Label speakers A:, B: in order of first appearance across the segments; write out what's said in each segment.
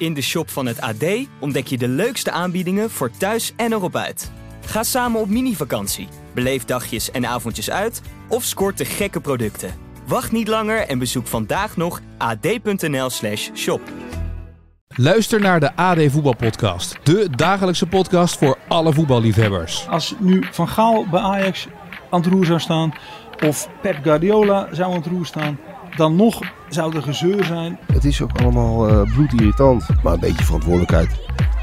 A: In de shop van het AD ontdek je de leukste aanbiedingen voor thuis en erop uit. Ga samen op mini-vakantie, beleef dagjes en avondjes uit of scoort de gekke producten. Wacht niet langer en bezoek vandaag nog ad.nl/slash shop.
B: Luister naar de AD Voetbalpodcast. De dagelijkse podcast voor alle voetballiefhebbers.
C: Als nu Van Gaal bij Ajax aan het roer zou staan... of Pep Guardiola zou aan het roer staan... dan nog zou er gezeur zijn.
D: Het is ook allemaal uh, bloedirritant. Maar een beetje verantwoordelijkheid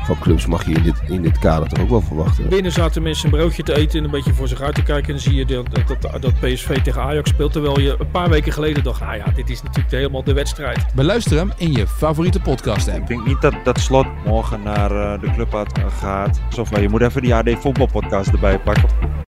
D: van clubs mag je in dit, in dit kader toch ook wel verwachten.
E: Binnen zaten mensen een broodje te eten en een beetje voor zich uit te kijken. En dan zie je dat, dat, dat PSV tegen Ajax speelt. Terwijl je een paar weken geleden dacht, ah ja, dit is natuurlijk helemaal de wedstrijd.
B: Beluister hem in je favoriete podcast app.
F: Ik denk niet dat, dat Slot morgen naar uh, de club gaat. Of je moet even die AD voetbalpodcast erbij pakken.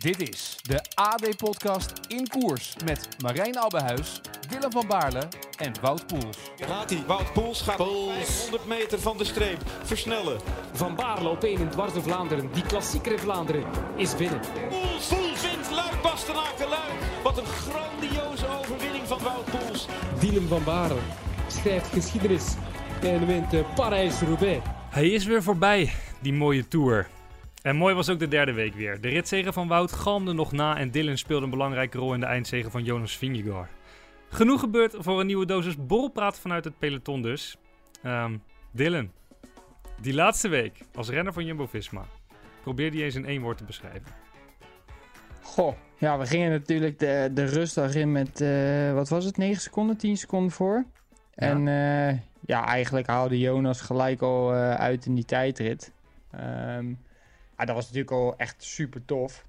B: Dit is de AD-podcast in koers met Marijn Abbehuis, Willem van Baarle en Wout Poels.
G: Gaat hij? Wout Poels gaat Poels. 500 meter van de streep versnellen.
H: Van Baarle op 1 in dwars de Vlaanderen. Die klassieker in Vlaanderen is binnen.
G: Poels, Poels wint Luik Bastenaken Luik. Wat een grandioze overwinning van Wout Poels.
H: Dylan van Baarle schrijft geschiedenis en wint Parijs-Roubaix.
I: Hij is weer voorbij, die mooie Tour. En mooi was ook de derde week weer. De ritzegen van Wout galmde nog na en Dylan speelde een belangrijke rol in de eindzegen van Jonas Vingegaard. Genoeg gebeurd voor een nieuwe dosis borrelpraat vanuit het peloton dus. Um, Dylan, die laatste week als renner van Jumbo-Visma, probeer die eens in één woord te beschrijven.
J: Goh, ja, we gingen natuurlijk de, de rustdag in met, uh, wat was het, 9 seconden, 10 seconden voor. Ja. En uh, ja, eigenlijk haalde Jonas gelijk al uh, uit in die tijdrit. Um, ja, dat was natuurlijk al echt super tof.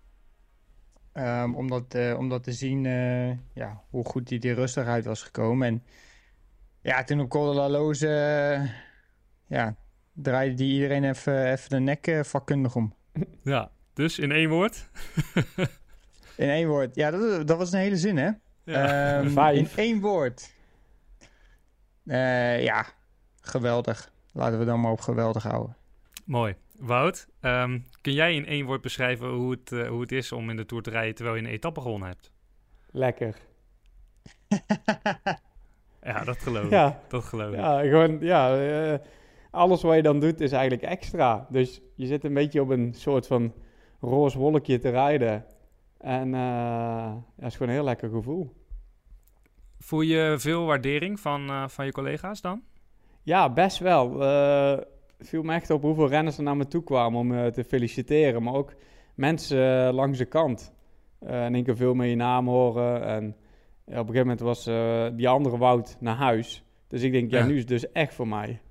J: Um, om, dat, uh, om dat te zien uh, ja, hoe goed hij er rustig uit was gekomen. En ja, toen op Col de la Loze, uh, ja, draaide die iedereen even, even de nek vakkundig om.
I: Ja, dus in één woord?
J: in één woord. Ja, dat, dat was een hele zin, hè?
I: Ja,
J: um, in één woord. ja, geweldig. Laten we dan maar op geweldig houden.
I: Mooi. Wout, um, kun jij in één woord beschrijven hoe het, uh, hoe het is om in de Tour te rijden terwijl je een etappe gewonnen hebt?
K: Lekker.
I: ja, dat geloof ik.
K: Ja.
I: Dat geloof ik.
K: Ja, gewoon, ja, uh, alles wat je dan doet is eigenlijk extra. Dus je zit een beetje op een soort van roze wolkje te rijden. En uh, ja, het is gewoon een heel lekker gevoel.
I: Voel je veel waardering van, van je collega's dan?
K: Ja, best wel viel me echt op hoeveel renners er naar me toe kwamen om me te feliciteren. Maar ook mensen uh, langs de kant. Uh, in één keer veel meer je naam horen. En op een gegeven moment was uh, die andere Wout naar huis. Dus ik denk, ja, ja, nu is het dus echt voor mij.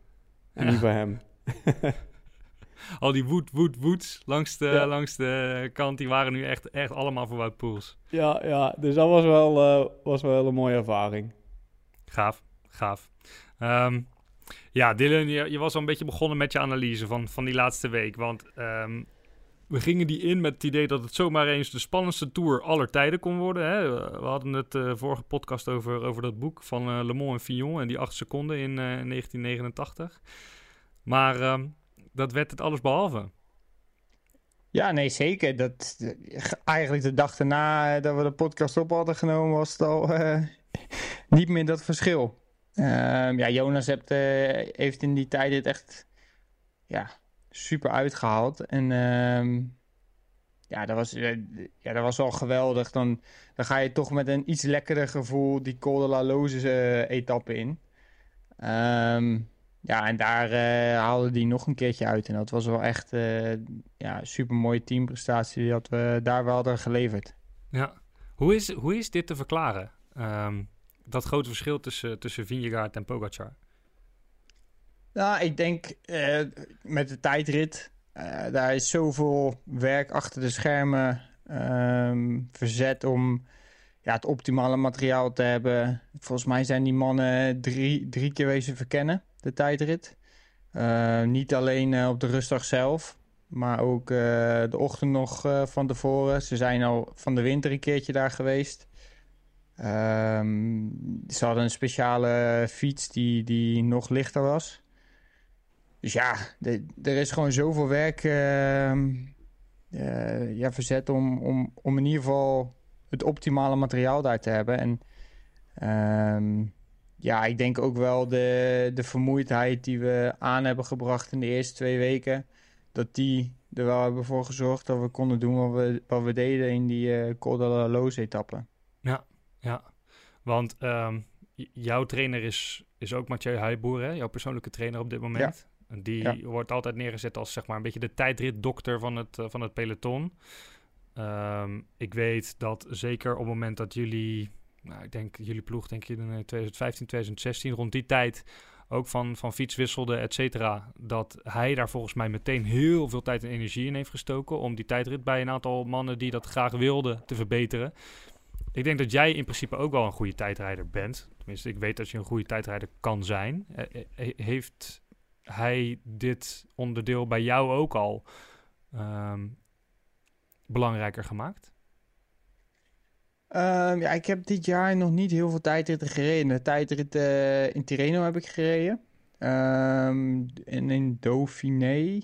K: En ja. niet voor hem.
I: Al die woed, woed, woeds langs de, ja. langs de kant, die waren nu echt, echt allemaal voor Wout Poels.
K: Ja, ja, dus dat was wel, was wel een mooie ervaring.
I: Gaaf, gaaf. Um, ja, Dylan, je, je, was al een beetje begonnen met je analyse van, van die laatste week. Want um, we gingen die in met het idee dat het zomaar eens de spannendste tour aller tijden kon worden. Hè? We hadden het uh, vorige podcast over, over dat boek van uh, Le Mans en Fillon en die acht seconden in uh, 1989. Maar um, dat werd het alles behalve.
J: Ja, nee, zeker. Dat, eigenlijk de dag daarna dat we de podcast op hadden genomen, was het al niet meer dat verschil. Um, ja, Jonas hebt, uh, heeft in die tijd het echt ja, super uitgehaald. En um, ja, dat was, uh, ja, dat was wel geweldig. Dan, dan ga je toch met een iets lekkerder gevoel die Col de la Loze uh, etappe in. Um, ja, en daar haalde die nog een keertje uit. En dat was wel echt ja, super mooie teamprestatie dat we daar wel hadden geleverd.
I: Ja, hoe is, hoe is dit te verklaren? Dat grote verschil tussen, tussen Vingegaard en Pogacar?
J: Nou, ik denk uh, met de tijdrit, uh, daar is zoveel werk achter de schermen um, verzet om ja, het optimale materiaal te hebben. Volgens mij zijn die mannen drie, drie keer wezen verkennen, de tijdrit. Uh, niet alleen op de rustdag zelf, maar ook de ochtend nog van tevoren. Ze zijn al van de winter een keertje daar geweest. Um, ze hadden een speciale fiets die, die nog lichter was. Dus ja, er is gewoon zoveel werk uh, uh, ja, verzet om, om, om in ieder geval het optimale materiaal daar te hebben. En um, ja, ik denk ook wel de, de vermoeidheid die we aan hebben gebracht in de eerste twee weken. Dat die er wel hebben voor gezorgd dat we konden doen wat we, wat we deden in die uh, Col de la Loze etappe.
I: Ja, ja. Want um, jouw trainer is, is ook Mathieu Heijboer, hè? jouw persoonlijke trainer op dit moment. Ja. Die ja. wordt altijd neergezet als zeg maar een beetje de tijdritdokter van het, uh, van het peloton. Um, ik weet dat zeker op het moment dat jullie, nou, ik denk jullie ploeg, denk je in 2015, 2016, rond die tijd ook van, van fiets wisselde, et cetera. Dat hij daar volgens mij meteen heel veel tijd en energie in heeft gestoken om die tijdrit bij een aantal mannen die dat graag wilden te verbeteren. Ik denk dat jij in principe ook wel een goede tijdrijder bent. Tenminste, ik weet dat je een goede tijdrijder kan zijn. Heeft hij dit onderdeel bij jou ook al um, belangrijker gemaakt?
J: Um, ja, ik heb dit jaar nog niet heel veel tijdritten gereden. De tijdrit uh, in Tirreno heb ik gereden. Um, en in Dauphiné.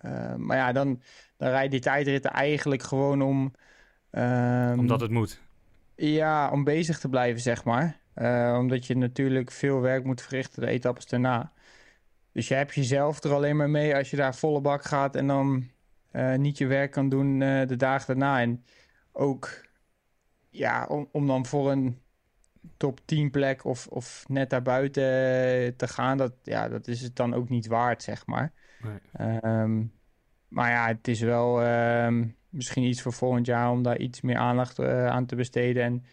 J: Uh, maar ja, dan, dan rijd je die tijdritten eigenlijk gewoon om...
I: Um, Omdat het moet.
J: Ja, om bezig te blijven, zeg maar. Uh, omdat je natuurlijk veel werk moet verrichten de etappes daarna. Dus je hebt jezelf er alleen maar mee als je daar volle bak gaat... en dan uh, niet je werk kan doen uh, de dagen daarna. En ook ja, om, om dan voor een top 10 plek of, of net daarbuiten te gaan, dat, ja, dat is het dan ook niet waard, zeg maar. Nee. Um, maar ja, het is wel um, misschien iets voor volgend jaar om daar iets meer aandacht uh, aan te besteden. En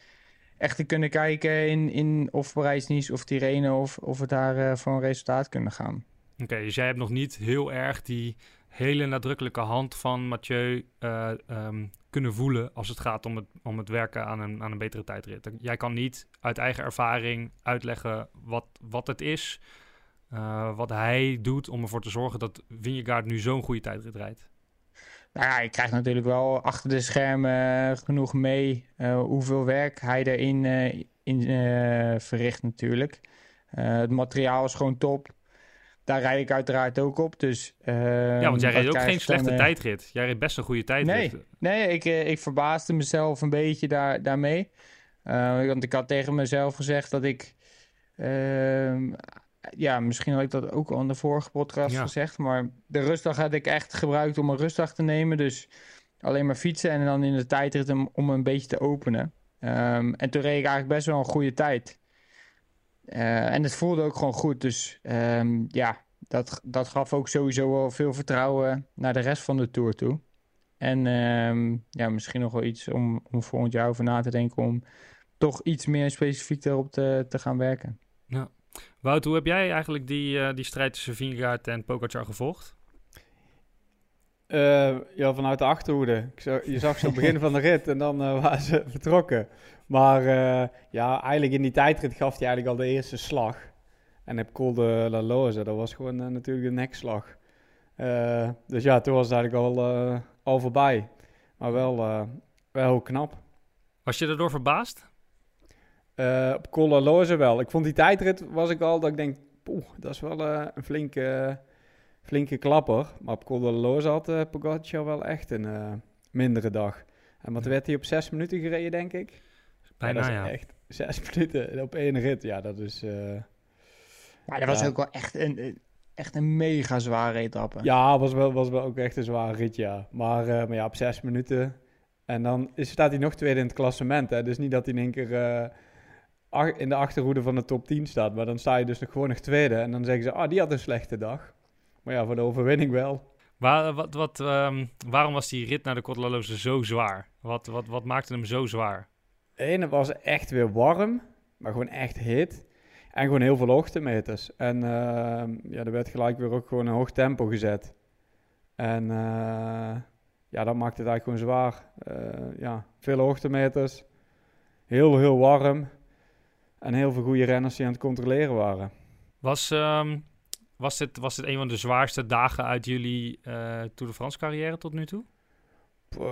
J: echt te kunnen kijken in, in of Parijs-Nice of Tirreno of, of we daar uh, voor een resultaat kunnen gaan.
I: Oké, dus jij hebt nog niet heel erg die hele nadrukkelijke hand van Mathieu uh, um, kunnen voelen als het gaat om het, om het werken aan een, aan een betere tijdrit. Jij kan niet uit eigen ervaring uitleggen wat, wat het is, wat hij doet om ervoor te zorgen dat Vingegaard nu zo'n goede tijdrit rijdt.
J: Nou ja, ik krijg natuurlijk wel achter de schermen genoeg mee uh, hoeveel werk hij erin uh, in, verricht natuurlijk. het materiaal is gewoon top daar rijd ik uiteraard ook op. Dus, uh,
I: ja, want jij reed ook geen slechte dan, tijdrit. Jij reed best een goede tijdrit.
J: Nee, nee ik, ik verbaasde mezelf een beetje daar, daarmee. Uh, want ik had tegen mezelf gezegd dat ik... Ehm, ja, misschien had ik dat ook al in de vorige podcast ja. gezegd. Maar de rustdag had ik echt gebruikt om een rustdag te nemen. Dus alleen maar fietsen en dan in de tijdrit om, om een beetje te openen. Um, en toen reed ik eigenlijk best wel een goede tijd. Uh, en het voelde ook gewoon goed. Dus um, ja, dat, dat gaf ook sowieso wel veel vertrouwen naar de rest van de tour toe. En um, ja, misschien nog wel iets om, om volgend jaar over na te denken om toch iets meer specifiek erop te, te gaan werken.
I: Wout, hoe heb jij eigenlijk die, uh, die strijd tussen Vingegaard en Pogacar gevolgd?
K: Uh, ja, vanuit de achterhoede. Je zag ze op het begin van de rit en dan uh, waren ze vertrokken. Maar ja, eigenlijk in die tijdrit gaf hij eigenlijk al de eerste slag. En heb Col de La Loze, dat was gewoon natuurlijk de nekslag. dus ja, toen was het eigenlijk al, al voorbij. Maar wel, wel knap.
I: Was je daardoor verbaasd?
K: Op Col La Loze wel. Ik vond die tijdrit, was ik al, dat ik denk, poeh, dat is wel een flinke flinke klapper. Maar op Col de Loze had uh, Pogacar wel echt een uh, mindere dag. En wat werd hij op zes minuten gereden, denk ik?
I: Bijna,
K: ja.
I: ja.
K: Echt zes minuten op één rit. Ja, dat is... Uh,
J: maar dat was ook wel echt een, echt een mega zware etappe.
K: Ja, was wel, was wel ook echt een zware rit, ja. Maar, maar ja, op zes minuten... En dan is, staat hij nog tweede in het klassement. Hè? Dus niet dat hij in één keer in de achterhoede van de top 10 staat. Maar dan sta je dus nog gewoon nog tweede. En dan zeggen ze, ah, die had een slechte dag. Maar ja, voor de overwinning wel.
I: Waar, wat, wat, um, waarom was die rit naar de Kotlalose zo zwaar? Wat, wat, wat maakte hem zo zwaar?
K: Eén, het was echt weer warm, maar gewoon echt hit. En gewoon heel veel hoogtemeters. En uh, ja, er werd gelijk weer ook gewoon een hoog tempo gezet. En uh, ja, dat maakte het eigenlijk gewoon zwaar. Uh, ja, veel hoogtemeters. Heel, heel warm. En heel veel goede renners die aan het controleren waren.
I: Was, um, was dit, was dit een van de zwaarste dagen uit jullie uh, Tour de France carrière tot nu toe?
K: Uh,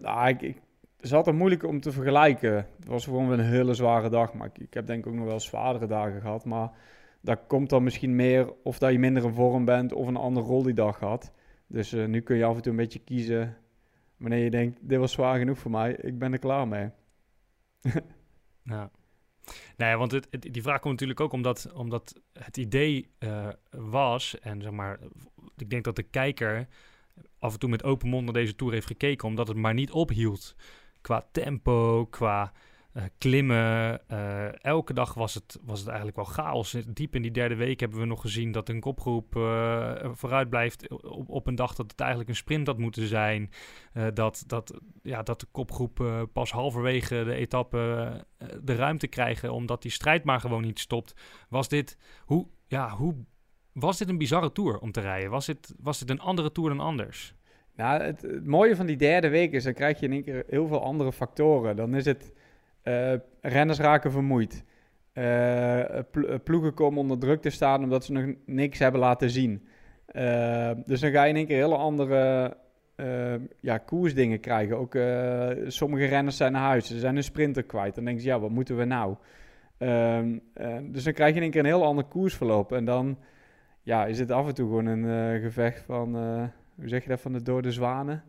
K: nou, ik, is altijd moeilijk om te vergelijken. Het was gewoon een hele zware dag. Maar ik, ik heb denk ik ook nog wel zwaardere dagen gehad. Maar dat komt dan misschien meer of dat je minder in vorm bent of een andere rol die dag had. Dus uh, nu kun je af en toe een beetje kiezen wanneer je denkt, dit was zwaar genoeg voor mij. Ik ben er klaar mee.
I: ja. Nee, want het, het- die vraag komt natuurlijk ook omdat, omdat het idee eh, was, en zeg maar, ik denk dat de kijker af en toe met open mond naar deze tour heeft gekeken, omdat het maar niet ophield. Qua tempo, qua eh, klimmen. eh, elke dag was het, was het eigenlijk wel chaos. Diep in die derde week hebben we nog gezien dat een kopgroep eh, vooruit blijft op, op een dag dat het eigenlijk een sprint had moeten zijn. Dat, dat, ja, dat de kopgroep pas halverwege de etappe de ruimte krijgen, omdat die strijd maar gewoon niet stopt. Was dit, hoe, ja, hoe, was dit een bizarre tour om te rijden? Was dit, was dit een andere tour dan anders?
K: Nou, het, het mooie van die derde week is, dan krijg je in één keer heel veel andere factoren. Dan is het, eh, renners raken vermoeid. Eh, plo- ploegen komen onder druk te staan omdat ze nog niks hebben laten zien. Eh, dus dan ga je in één keer hele andere eh, ja, koersdingen krijgen. Ook eh, sommige renners zijn naar huis, ze zijn een sprinter kwijt. Dan denk je, ja, wat moeten we nou? Ehm, eh, dus dan krijg je in één keer een heel ander koersverloop. En dan ja, is het af en toe gewoon een eh, gevecht van, eh, hoe zeg je dat, van de dode zwanen?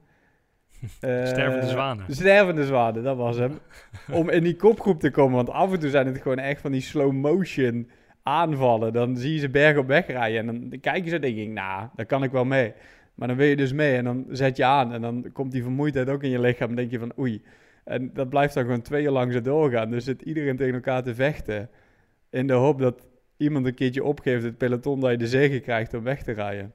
K: Eh,
I: Stervende zwanen.
K: De stervende zwanen, dat was hem. Om in die kopgroep te komen, want af en toe zijn het gewoon echt van die slow motion aanvallen. Dan zie je ze berg op weg rijden en dan kijken ze en denk ik, nou, daar kan ik wel mee. Maar dan wil je dus mee en dan zet je aan en dan komt die vermoeidheid ook in je lichaam. Dan denk je van, oei. En dat blijft dan gewoon twee jaar lang zo doorgaan. Dus zit iedereen tegen elkaar te vechten. In de hoop dat iemand een keertje opgeeft het peloton dat je de zege krijgt om weg te rijden.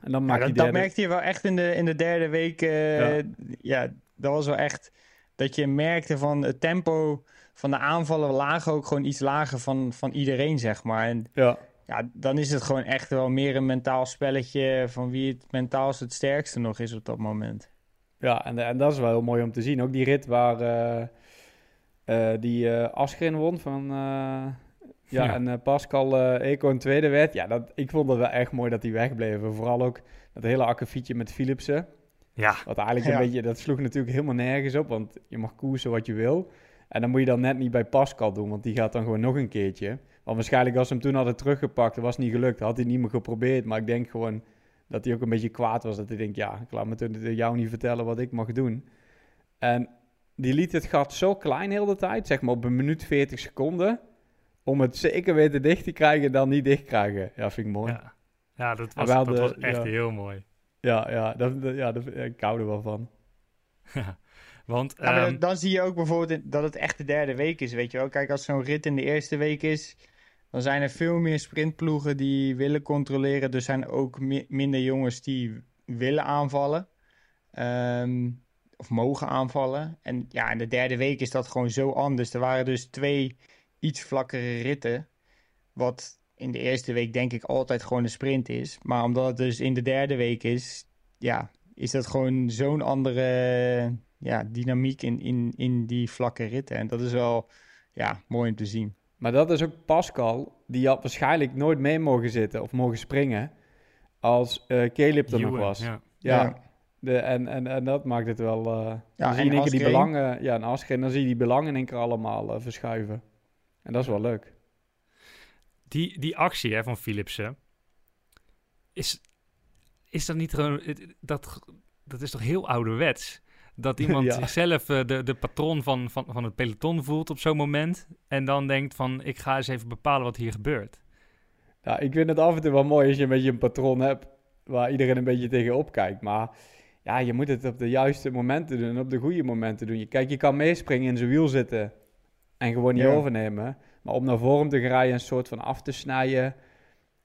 K: En dan
J: Ja,
K: maak
J: dat, merkte je wel echt in de, in de derde week. eh,
K: Ja.
J: ja. dat was wel echt dat je merkte van het tempo van de aanvallen lagen ook gewoon iets lager van, van iedereen, zeg maar. En
K: ja.
J: ja, dan is het gewoon echt wel meer een mentaal spelletje van wie het mentaal het sterkste nog is op dat moment.
K: Ja, en, en dat is wel heel mooi om te zien. Ook die rit waar eh, eh, die Aschrin won van... ja,
I: Ja.
K: en eh, Pascal eh Eco een tweede werd. Ja, dat, ik vond het wel echt mooi dat die wegbleven. Vooral ook dat hele akkefietje met Philipsen.
I: Ja.
K: Wat eigenlijk een
J: Ja.
K: beetje... Dat sloeg natuurlijk helemaal nergens op, want je mag koersen wat je wil. En dan moet je dan net niet bij Pascal doen, want die gaat dan gewoon nog een keertje. Want waarschijnlijk als ze hem toen hadden teruggepakt, dat was niet gelukt. Had hij niet meer geprobeerd, maar ik denk gewoon dat hij ook een beetje kwaad was. Dat hij denkt, ja, ik laat me toen jou niet vertellen wat ik mag doen. En die liet het gat zo klein heel de tijd, zeg maar op een minuut 40 seconden, om het zeker weten dicht te krijgen en dan niet dicht krijgen. Ja, vind ik mooi.
I: Ja, ja dat, was,
K: wel
I: dat
K: de-
I: was echt
K: ja.
I: heel mooi.
K: Ja, ja, dat, dat- ja dat, ik hou er wel van.
I: Want
J: Ja,
I: ehm,
J: dan, zie je ook bijvoorbeeld dat het echt de derde week is, weet je wel. Kijk, als zo'n rit in de eerste week is, dan zijn er veel meer sprintploegen die willen controleren. Er zijn ook mi- minder jongens die willen aanvallen. Ehm, of mogen aanvallen. En ja, in de derde week is dat gewoon zo anders. Er waren dus twee iets vlakkere ritten. Wat in de eerste week denk ik altijd gewoon een sprint is. Maar omdat het dus in de derde week is, ja, is dat gewoon zo'n andere ja, dynamiek in, in, in die vlakke ritten. En dat is wel ja, mooi om te zien.
K: Maar dat is ook Pascal, die had waarschijnlijk nooit mee mogen zitten of mogen springen als eh Caleb er nog was.
I: ja.
K: Ja,
J: Ja.
K: De, en, en, en dat maakt het wel... eh dan zie je die belangen... Ja, en Asgreen, dan zie je die belangen in één keer allemaal eh, verschuiven. En dat is wel leuk.
I: die, die actie hè, van Philipsen, is, is dat niet gewoon... Dat, dat is toch heel ouderwets? Dat iemand
K: Ja.
I: zichzelf eh, de, de patroon van, van, van het peloton voelt op zo'n moment. En dan denkt van, ik ga eens even bepalen wat hier gebeurt.
K: Ja, ik vind het af en toe wel mooi als je een beetje een patroon hebt waar iedereen een beetje tegenop kijkt. Maar ja, je moet het op de juiste momenten doen en op de goede momenten doen. Je, kijk, je kan meespringen in zijn wiel zitten en gewoon niet
J: Ja.
K: overnemen. Maar om naar voren te rijden, een soort van af te snijden,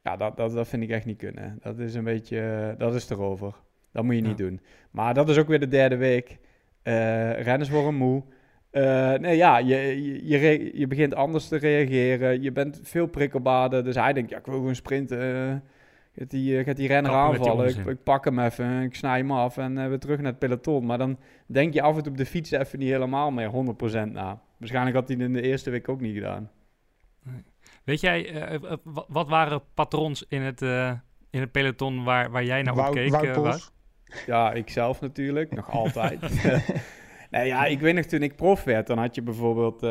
K: ja, dat, dat, dat vind ik echt niet kunnen. Dat is een beetje, eh, dat is erover. Dat moet je niet
I: Ja.
K: doen. Maar dat is ook weer de derde week. Eh renners worden moe. Eh, nee, ja, je, je, je, je begint anders te reageren. Je bent veel prikkelbaarder. Dus hij denkt, ja, ik wil gewoon sprinten. Gaat, die, eh, gaat die renner
I: Kappen met die
K: aanvallen? Ik, pak hem even, ik snij hem af en eh, weer terug naar het peloton. Maar dan denk je af en toe op de fiets even niet helemaal meer 100% na. Waarschijnlijk had hij het in de eerste week ook niet gedaan.
I: Weet jij, eh, wa- wat waren patrons in het, eh, in het peloton waar, waar jij naar opkeek?
J: Wout?
K: Ja, ik zelf natuurlijk, nog altijd. nee, ja, ik weet nog toen ik prof werd, dan had je bijvoorbeeld eh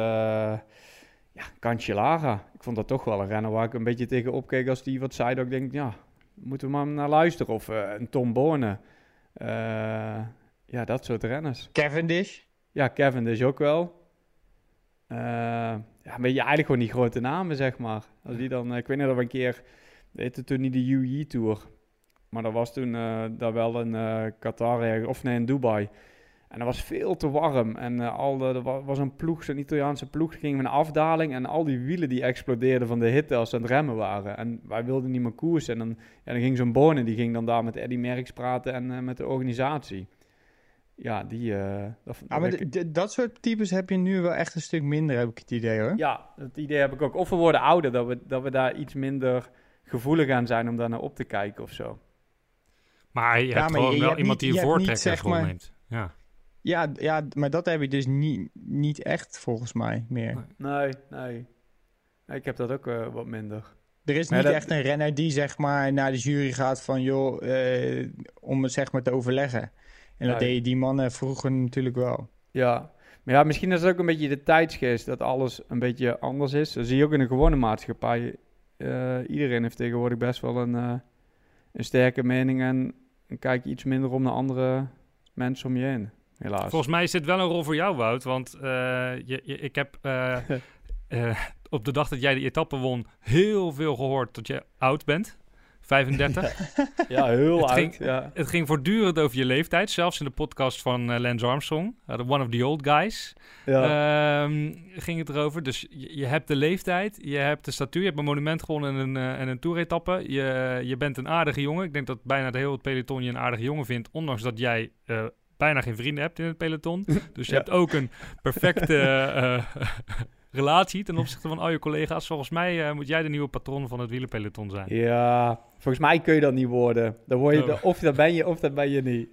K: ja, Cancellara. Ik vond dat toch wel een renner waar ik een beetje tegen opkeek als die wat zei. Dat ik denk, ja, moeten we maar naar luisteren. Of eh, een Tom Borne. Eh, ja, dat soort renners.
J: Cavendish.
K: Ja, dus ook wel. Eh, ja, een beetje eigenlijk gewoon die grote namen, zeg maar. Als die dan, ik weet niet of een keer, weet het toen niet de UE Tour, maar dat was toen uh, daar wel een uh, Qatar, of nee, in Dubai. En dat was veel te warm. En uh, al de, er was een ploeg, zo'n Italiaanse ploeg, ging met een afdaling. En al die wielen die explodeerden van de hitte als ze aan het remmen waren. En wij wilden niet meer koersen. En dan, ja, dan ging zo'n Bonen, die ging dan daar met Eddie Merckx praten en uh, met de organisatie. Ja, die... Uh,
J: dat, ah, maar dat soort types heb je nu wel echt een stuk minder, heb ik het idee hoor.
K: Ja, dat idee heb ik ook. Of we worden ouder, dat we, dat we daar iets minder gevoelig aan zijn om daar naar op te kijken of zo.
I: Maar je ja, hebt maar gewoon je, wel iemand niet, die je voortrekker maar... neemt. Ja.
J: Ja, ja, maar dat heb je dus niet, niet echt volgens mij meer.
K: Nee, nee. Ik heb dat ook uh, wat minder.
J: Er is niet echt een renner die zeg maar naar de jury gaat van joh, uh, om het zeg maar te overleggen. En dat deden die mannen vroeger natuurlijk wel.
K: Ja, maar ja, misschien is het ook een beetje de tijdsgeest dat alles een beetje anders is. Dat zie je ook in een gewone maatschappij. Uh, iedereen heeft tegenwoordig best wel een, een sterke mening en, en kijk iets minder om naar andere mensen om je heen helaas.
I: Volgens mij is dit wel een rol voor jou, Wout. Want uh, je, je, ik heb uh, uh, op de dag dat jij de etappe won heel veel gehoord dat je oud bent. 35.
K: ja, heel
I: het
K: oud.
I: Ging,
K: ja.
I: Het ging voortdurend over je leeftijd. Zelfs in de podcast van Lance Armstrong, the One of the Old Guys, ja. um, ging het erover. Dus je, je, hebt de leeftijd, je hebt de statuur, je hebt een monument gewonnen en een, en een toeretappe. Je, je bent een aardige jongen. Ik denk dat bijna de hele peloton je een aardige jongen vindt, ondanks dat jij bijna geen vrienden hebt in het peloton. Dus je ja. hebt ook een perfecte uh, relatie ten opzichte van al je collega's. Volgens mij uh, moet jij de nieuwe patroon van het wielerpeloton zijn.
K: Ja, volgens mij kun je dat niet worden. Dan word je oh. de, of dat ben je of dat ben je niet.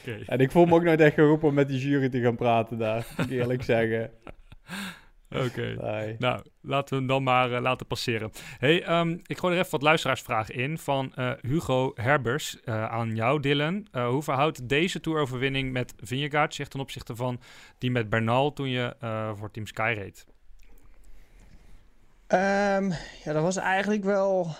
I: Okay.
K: En ik voel me ook nooit echt geroepen om met die jury te gaan praten daar, moet ik eerlijk zeggen.
I: Oké. Okay. Nou, laten we hem dan maar uh, laten passeren. hey, um, ik gooi er even wat luisteraarsvragen in van uh, Hugo Herbers uh, aan jou, Dylan. hoe verhoudt deze toeroverwinning met Vingegaard zich ten opzichte van die met Bernal toen je voor Team Sky reed?
J: Um, ja, dat was eigenlijk wel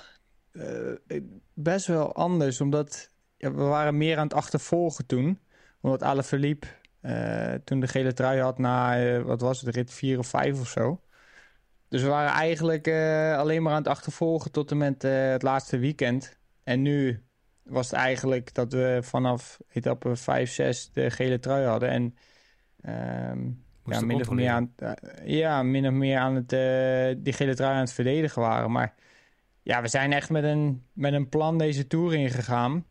J: best wel anders, omdat ja, we waren meer aan het achtervolgen toen. Omdat Alaphilippe uh, toen de gele trui had na, uh, wat was het, rit 4 of 5 of zo. Dus we waren eigenlijk uh, alleen maar aan het achtervolgen tot en met het laatste weekend. En nu was het eigenlijk dat we vanaf etappe 5, 6 de gele trui hadden. En um, ja, min of meer aan, ja, min of meer aan het, die gele trui aan het verdedigen waren. Maar ja, we zijn echt met een, met een plan deze Tour ingegaan.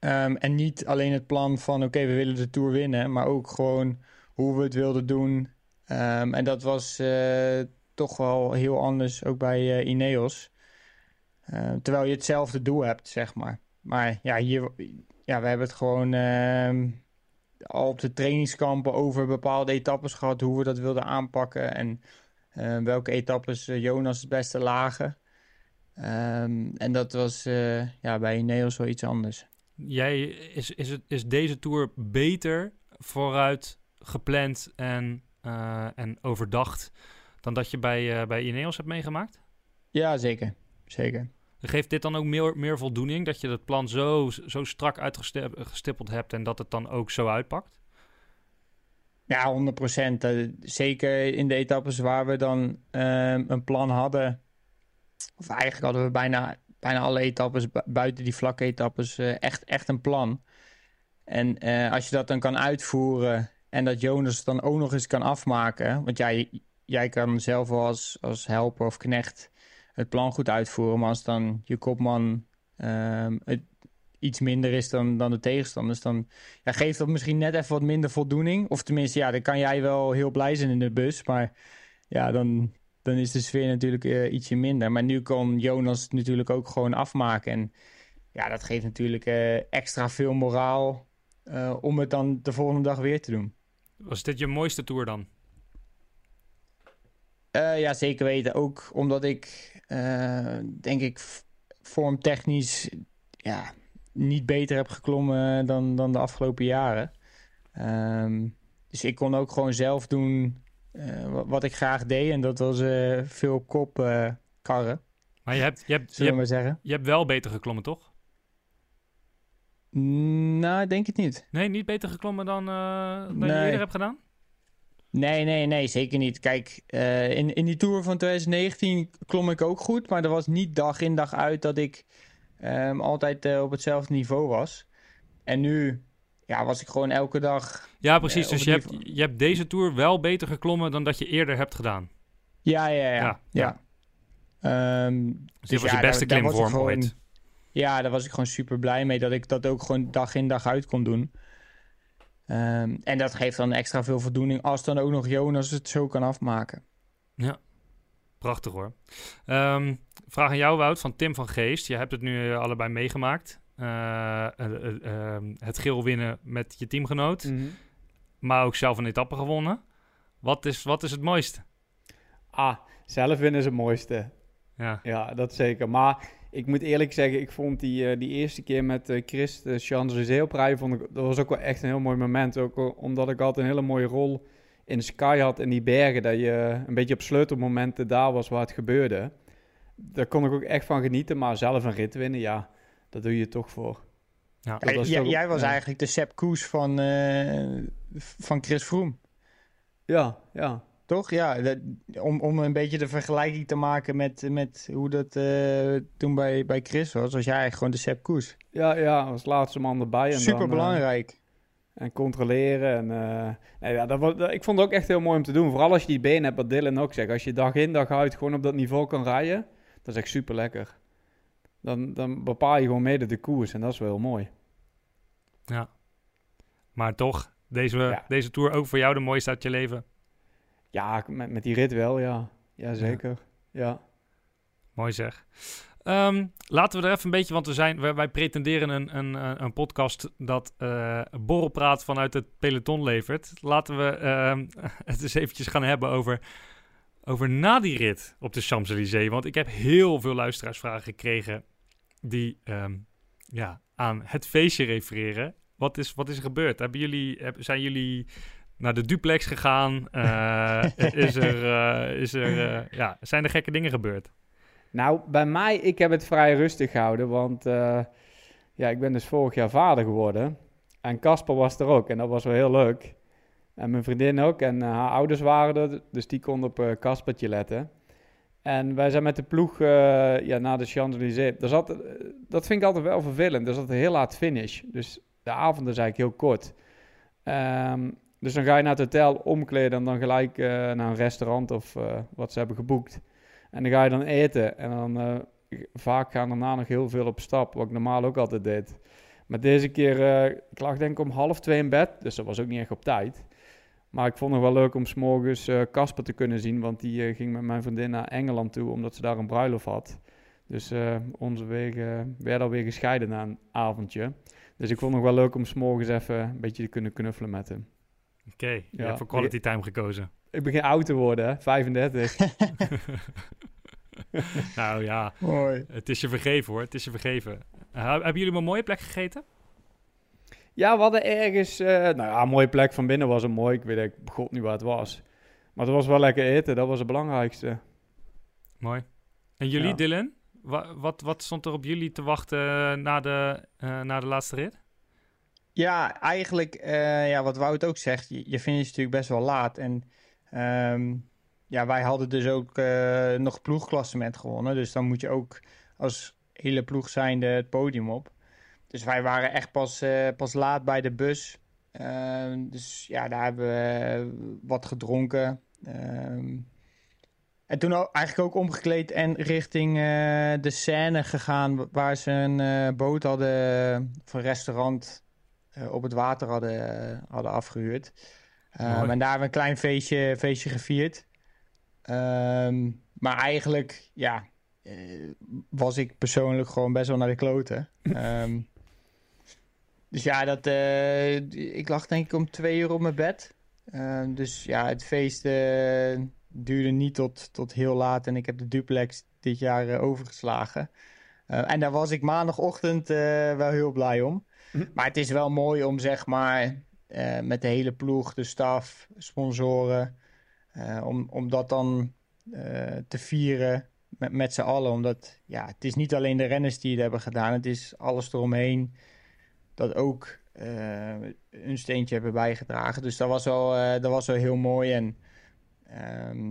J: Um, en niet alleen het plan van oké, we willen de Tour winnen, maar ook gewoon hoe we het wilden doen. Um, en dat was uh, toch wel heel anders, ook bij uh, Ineos. Uh, terwijl je hetzelfde doel hebt, zeg maar. Maar ja, hier, ja we hebben het gewoon al op de trainingskampen over bepaalde etappes gehad, hoe we dat wilden aanpakken en welke etappes Jonas het beste lagen. En dat was ja, bij Ineos wel iets anders.
I: Jij, is, is, het, is deze tour beter vooruit gepland en, uh, en overdacht dan dat je bij, uh, bij Ineos hebt meegemaakt?
J: Ja, zeker. Zeker.
I: Geeft dit dan ook meer, meer voldoening dat je het plan zo, zo strak uitgestippeld hebt en dat het dan ook zo uitpakt?
J: Ja, 100 procent. Uh, zeker in de etappes waar we dan een plan hadden. Of eigenlijk hadden we bijna bijna alle etappes, buiten die vlakke etappes, uh, echt, echt een plan. En uh, als je dat dan kan uitvoeren en dat Jonas dan ook nog eens kan afmaken. Want jij, jij kan zelf als, als helper of knecht het plan goed uitvoeren. Maar als dan je kopman uh, het iets minder is dan, dan de tegenstanders, dan ja, geeft dat misschien net even wat minder voldoening. Of tenminste, ja, dan kan jij wel heel blij zijn in de bus. Maar ja, dan, dan is de sfeer natuurlijk uh, ietsje minder. Maar nu kon Jonas natuurlijk ook gewoon afmaken. En ja, dat geeft natuurlijk uh, extra veel moraal uh, om het dan de volgende dag weer te doen.
I: Was dit je mooiste tour dan?
J: ja, zeker weten. Ook omdat ik, denk ik, vormtechnisch ja, niet beter heb geklommen dan, dan de afgelopen jaren. Um, dus ik kon ook gewoon zelf doen uh, wat ik graag deed. En dat was uh, veel kop uh, karren.
I: Maar je hebt, je, hebt, je, hebt,
J: zeggen.
I: je hebt wel beter geklommen, toch?
J: Nou, ik denk het niet.
I: Nee, niet beter geklommen dan, dan nee. je eerder hebt gedaan?
J: Nee, nee, nee, zeker niet. Kijk, uh, in, in die Tour van 2019 klom ik ook goed. Maar er was niet dag in dag uit dat ik um, altijd uh, op hetzelfde niveau was. En nu ja, was ik gewoon elke dag...
I: Ja, precies. dus je hebt, je hebt deze Tour wel beter geklommen dan dat je eerder hebt gedaan.
J: Ja, ja, ja. ja, ja. Um,
I: dus, was je beste daar, klimvorm
J: daar
I: ooit.
J: Ja, daar was ik gewoon super blij mee dat ik dat ook gewoon dag in dag uit kon doen. Um, en dat geeft dan extra veel voldoening als dan ook nog Jonas het zo kan afmaken.
I: Ja, prachtig hoor. Um, vraag aan jou Wout van Tim van Geest. Je hebt het nu eh, allebei meegemaakt. Uh, uh, het geel winnen met je teamgenoot. Mm -hmm. Maar ook zelf een etappe gewonnen. Wat is, wat is het mooiste?
K: Ah, zelf winnen is het mooiste.
I: Ja.
K: ja, dat zeker. Maar ik moet eerlijk zeggen, ik vond die, uh, die eerste keer met uh, Chris de Champs-Élysées oprijden, vond ik, dat was ook wel echt een heel mooi moment. Ook omdat ik altijd een hele mooie rol in Sky had in die bergen, dat je een beetje op sleutelmomenten daar was waar het gebeurde. Daar kon ik ook echt van genieten, maar zelf een rit winnen, ja, dat doe je toch voor.
J: Ja, ja, was toch, jij was eigenlijk de Sepp Koes van, uh, van Chris Froome.
K: Ja, ja.
J: Toch? Ja, dat, om, om een beetje de vergelijking te maken met, met hoe dat uh, toen bij, bij Chris was. Was jij eigenlijk gewoon de Sepp Koes.
K: Ja, ja, als laatste man erbij. En
J: Super belangrijk.
K: Uh, en controleren. En, uh, nee, ja, dat was, dat, ik vond het ook echt heel mooi om te doen. Vooral als je die benen hebt, wat Dylan ook zegt. Als je dag in dag uit gewoon op dat niveau kan rijden. Dat is echt super lekker. Dan, dan bepaal je gewoon mede de koers. En dat is wel heel mooi.
I: Ja. Maar toch, deze, ja. deze tour ook voor jou de mooiste uit je leven?
K: Ja, met, met die rit wel, ja. Ja, zeker. Ja. ja.
I: Mooi zeg. Um, laten we er even een beetje, want we zijn, wij, wij pretenderen een, een, een podcast dat uh, borrelpraat vanuit het peloton levert. Laten we uh, het eens eventjes gaan hebben over, over na die rit op de Champs-Élysées. Want ik heb heel veel luisteraarsvragen gekregen die um, ja, aan het feestje refereren. Wat is, wat is er gebeurd? Hebben jullie, zijn jullie naar de duplex gegaan? Uh, is er, uh, is er, uh, ja, zijn er gekke dingen gebeurd?
K: Nou, bij mij, ik heb het vrij rustig gehouden, want ja, ik ben dus vorig jaar vader geworden. En Casper was er ook en dat was wel heel leuk. En mijn vriendin ook en haar ouders waren er, dus die konden op Caspertje letten. En wij zijn met de ploeg ja, naar de Champs-Élysées. Dat vind ik altijd wel vervelend. Er zat heel laat finish, dus de avond is eigenlijk heel kort. Um, dus dan ga je naar het hotel omkleden en dan gelijk uh, naar een restaurant of uh, wat ze hebben geboekt. En dan ga je dan eten. En dan uh, vaak gaan daarna nog heel veel op stap, wat ik normaal ook altijd deed. Maar deze keer, ik lag denk ik om half twee in bed, dus dat was ook niet echt op tijd. Maar ik vond het wel leuk om s'morgens Casper te kunnen zien, want die ging met mijn vriendin naar Engeland toe, omdat ze daar een bruiloft had. Dus onze wegen werden alweer gescheiden na een avondje. Dus ik vond het nog wel leuk om s'morgens even een beetje te kunnen knuffelen met hem.
I: Oké, okay, je ja. hebt voor quality time gekozen.
K: Ik begin oud te worden, hè? 35.
I: nou ja, Mooi. het is je vergeven hoor, het is je vergeven. Uh, hebben jullie maar een mooie plek gegeten?
K: Ja, we hadden ergens, uh, nou ja, een mooie plek van binnen was een mooi. Ik weet ik god niet waar het was. Maar het was wel lekker eten, dat was het belangrijkste.
I: Mooi. En jullie, ja. Dylan? Wat, wat, wat, stond er op jullie te wachten na de, uh, na de laatste rit?
J: Ja, eigenlijk, uh, ja, wat Wout ook zegt, je, je finisht natuurlijk best wel laat. En um, ja, wij hadden dus ook uh, nog ploegklassement gewonnen. Dus dan moet je ook als hele ploeg zijnde het podium op. Dus wij waren echt pas, uh, pas laat bij de bus. Uh, dus ja, daar hebben we wat gedronken. Um, en toen eigenlijk ook omgekleed en richting de Seine gegaan... waar ze een boot hadden van restaurant uh, op het water hadden, hadden afgehuurd. Um, en daar hebben we een klein feestje, feestje gevierd. Um, maar eigenlijk, ja, was ik persoonlijk gewoon best wel naar de kloten. um, dus ja, dat, ik lag denk ik om twee uur op mijn bed. dus ja, het feest duurde niet tot, tot heel laat. En ik heb de duplex dit jaar overgeslagen. en daar was ik maandagochtend wel heel blij om. Hm. Maar het is wel mooi om zeg maar uh, met de hele ploeg, de staf, sponsoren, uh, om, om dat dan uh, te vieren met, met z'n allen. Omdat ja, het is niet alleen de renners die het hebben gedaan, het is alles eromheen. Dat ook eh, een steentje hebben bijgedragen. Dus dat was wel, eh, dat was wel heel mooi. En ehm,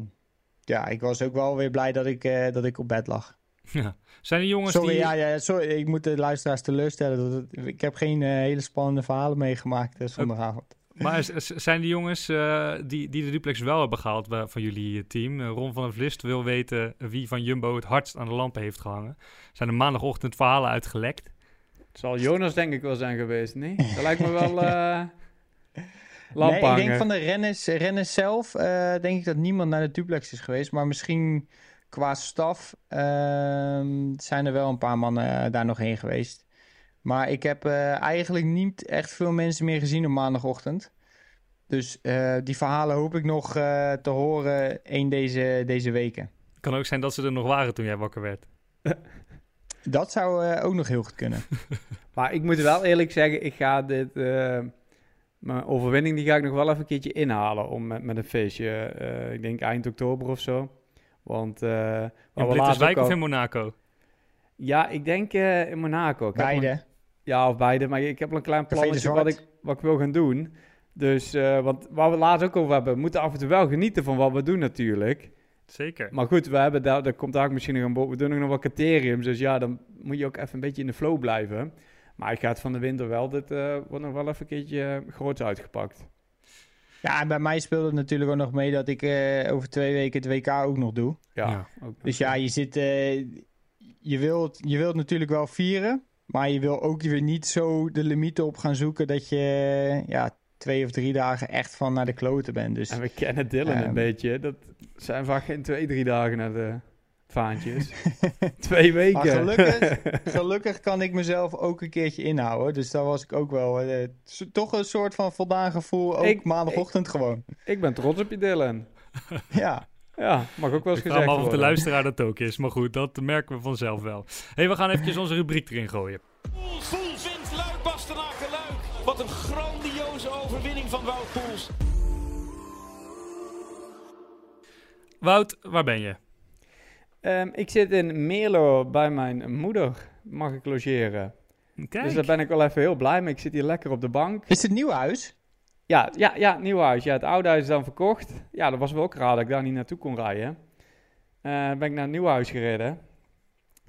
J: ja, ik was ook wel weer blij dat ik, eh, dat ik op bed lag.
I: Ja. Zijn er jongens
J: Sorry,
I: die...
J: ja, ja, sorry, ik moet de luisteraars teleurstellen. Dat het- ik heb geen hele spannende verhalen meegemaakt zondagavond.
I: Maar zijn de jongens die, die de duplex wel hebben gehaald van jullie team? Ron van der Vlist wil weten wie van Jumbo het hardst aan de lampen heeft gehangen. Zijn er maandagochtend verhalen uitgelekt?
K: Het zal Jonas denk ik wel zijn geweest, nee? Dat lijkt me wel uh,
J: Nee, ik denk van de renners, renners zelf, eh, denk ik dat niemand naar de duplex is geweest. Maar misschien qua staf ehm, zijn er wel een paar mannen eh, daar nog heen geweest. Maar ik heb eh, eigenlijk niet echt veel mensen meer gezien op maandagochtend. Dus eh, die verhalen hoop ik nog eh, te horen een deze, deze weken.
I: Kan ook zijn dat ze er nog waren toen jij wakker werd.
J: Dat zou eh, ook nog heel goed kunnen.
K: Maar ik moet wel eerlijk zeggen, ik ga dit... eh, mijn overwinning die ga ik nog wel even een keertje inhalen om met, met een feestje. eh, ik denk eind oktober of zo. Want... eh
I: In Blitterswijk of in Monaco?
K: Ja, ik denk eh, in Monaco. Ik
J: Beide.
K: ja, of beide. Maar ik heb al een klein plannetje wat ik, wat ik wil gaan doen. Dus, eh, want waar we laatst ook over hebben, we moeten af en toe wel genieten van wat we doen natuurlijk.
I: Zeker.
K: Maar goed, we hebben daar, daar komt daar ook misschien nog aan bod. We doen ook nog wat criteriums. Dus ja, dan moet je ook even een beetje in de flow blijven. Maar ik ga het van de winter wel, dit eh, wordt nog wel even een keertje eh, groots uitgepakt.
J: Ja, en bij mij speelde het natuurlijk ook nog mee dat ik eh, over twee weken het WK ook nog doe.
K: Ja,
I: Ja.
K: ook nog.
J: Dus ja, je zit. eh, je, wilt, je wilt natuurlijk wel vieren. Maar je wil ook weer niet zo de limieten op gaan zoeken dat je ja, twee of drie dagen echt van naar de kloten bent. Dus
K: En we kennen Dylan
J: Ehm.
K: een beetje. Dat zijn vaak geen twee, drie dagen naar de vaantjes. Twee weken.
J: Maar gelukkig, gelukkig kan ik mezelf ook een keertje inhouden. Dus daar was ik ook wel. eh, toch een soort van voldaan gevoel. Ook
K: Ik-
J: maandagochtend gewoon.
K: Ik ben trots op je, Dylan.
J: Ja.
K: Ja, mag ook wel eens
I: Ik
K: gezegd
I: af of de
K: worden.
I: luisteraar dat ook is. Maar goed, dat merken we vanzelf wel. hey, we gaan eventjes onze rubriek erin gooien.
G: Poels wint Luik Bastenaken Luik. Wat een van Wout Poels.
I: Wout, waar ben je?
K: Ehm, ik zit in Merlo bij mijn moeder. Mag ik logeren?
I: Kijk.
K: Dus daar ben ik wel even heel blij mee. Ik zit hier lekker op de bank.
J: Is het nieuw huis?
K: Ja, ja, ja, nieuw huis. Ja, het oude huis is dan verkocht. Ja, dat was wel ook raar dat ik daar niet naartoe kon rijden. Uh, ben ik naar een nieuw huis gereden.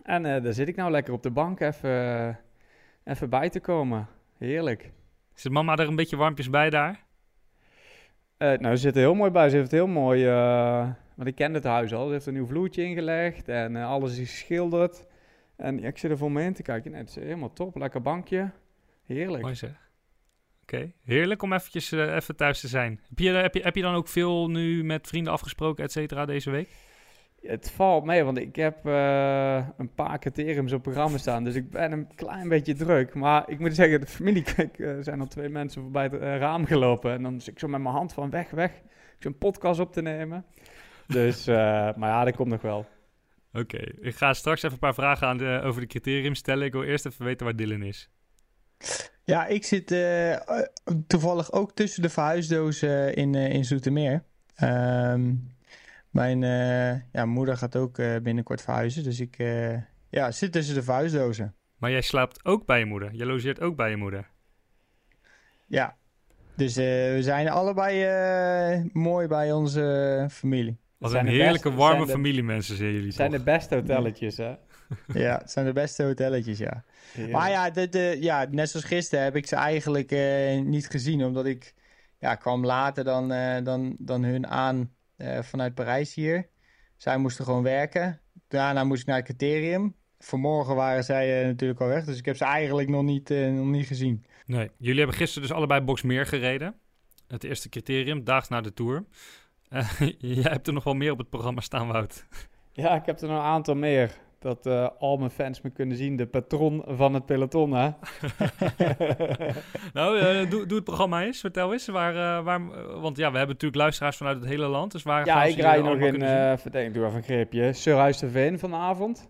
K: En eh, daar zit ik nou lekker op de bank even, even bij te komen. Heerlijk.
I: Zit mama er een beetje warmpjes bij daar?
K: Eh, nou, ze zit er heel mooi bij. Ze heeft heel mooi... eh, want ik kende het huis al. Ze heeft een nieuw vloertje ingelegd en eh, alles is geschilderd. En ja, ik zit er voor me in te kijken. Nee, het is helemaal top. Lekker bankje. Heerlijk.
I: Mooi zeg. Oké, heerlijk om eventjes even thuis te zijn. Heb je, heb, je, heb je dan ook veel nu met vrienden afgesproken, et cetera, deze week?
K: Het valt mee, want ik heb eh, een paar criteriums op programma staan. Dus ik ben een klein beetje druk. Maar ik moet zeggen, de familie, kijk, er zijn al twee mensen voorbij het eh, raam gelopen. En dan zit ik zo met mijn hand van weg, weg. Ik zo'n podcast op te nemen. Dus, eh, maar ja, dat komt nog wel.
I: Oké, ik ga straks even een paar vragen aan de, over de criterium stellen. Ik wil eerst even weten waar Dylan is.
J: Ja, ik zit eh, eh, toevallig ook tussen de verhuisdozen in, eh, in Zoetermeer. Ehm, mijn eh, ja, moeder gaat ook eh, binnenkort verhuizen, dus ik eh, ja, zit tussen de verhuisdozen.
I: Maar jij slaapt ook bij je moeder. Je logeert ook bij je moeder.
J: Ja, dus eh, we zijn allebei eh, mooi bij onze familie.
I: Wat
K: zijn
I: een heerlijke, warme
K: zijn de-
I: familiemensen zijn jullie
K: Het zijn
I: toch?
K: de beste hotelletjes, hè?
J: Ja, het zijn de beste hotelletjes, ja. Maar ja, de, de, ja, net zoals gisteren heb ik ze eigenlijk eh, niet gezien. Omdat ik ja, kwam later dan, eh, dan, dan hun aan eh, vanuit Parijs hier. Zij moesten gewoon werken. Daarna moest ik naar het criterium. Vanmorgen waren zij eh, natuurlijk al weg. Dus ik heb ze eigenlijk nog niet, eh, nog niet gezien.
I: Nee, jullie hebben gisteren dus allebei Boxmeer gereden. Het eerste criterium, daags na de Tour. Eh, jij hebt er nog wel meer op het programma staan, Wout.
K: Ja, ik heb er nog een aantal meer. Dat eh, al mijn fans me kunnen zien. De patroon van het peloton, hè?
I: nou, eh, doe, doe het programma eens. Vertel eens. Waar, eh, waar, want ja, we hebben natuurlijk luisteraars vanuit het hele land. Dus waar
K: Ja, ik rij nog in, eh ik doe even een greepje, Surhuis de Veen vanavond.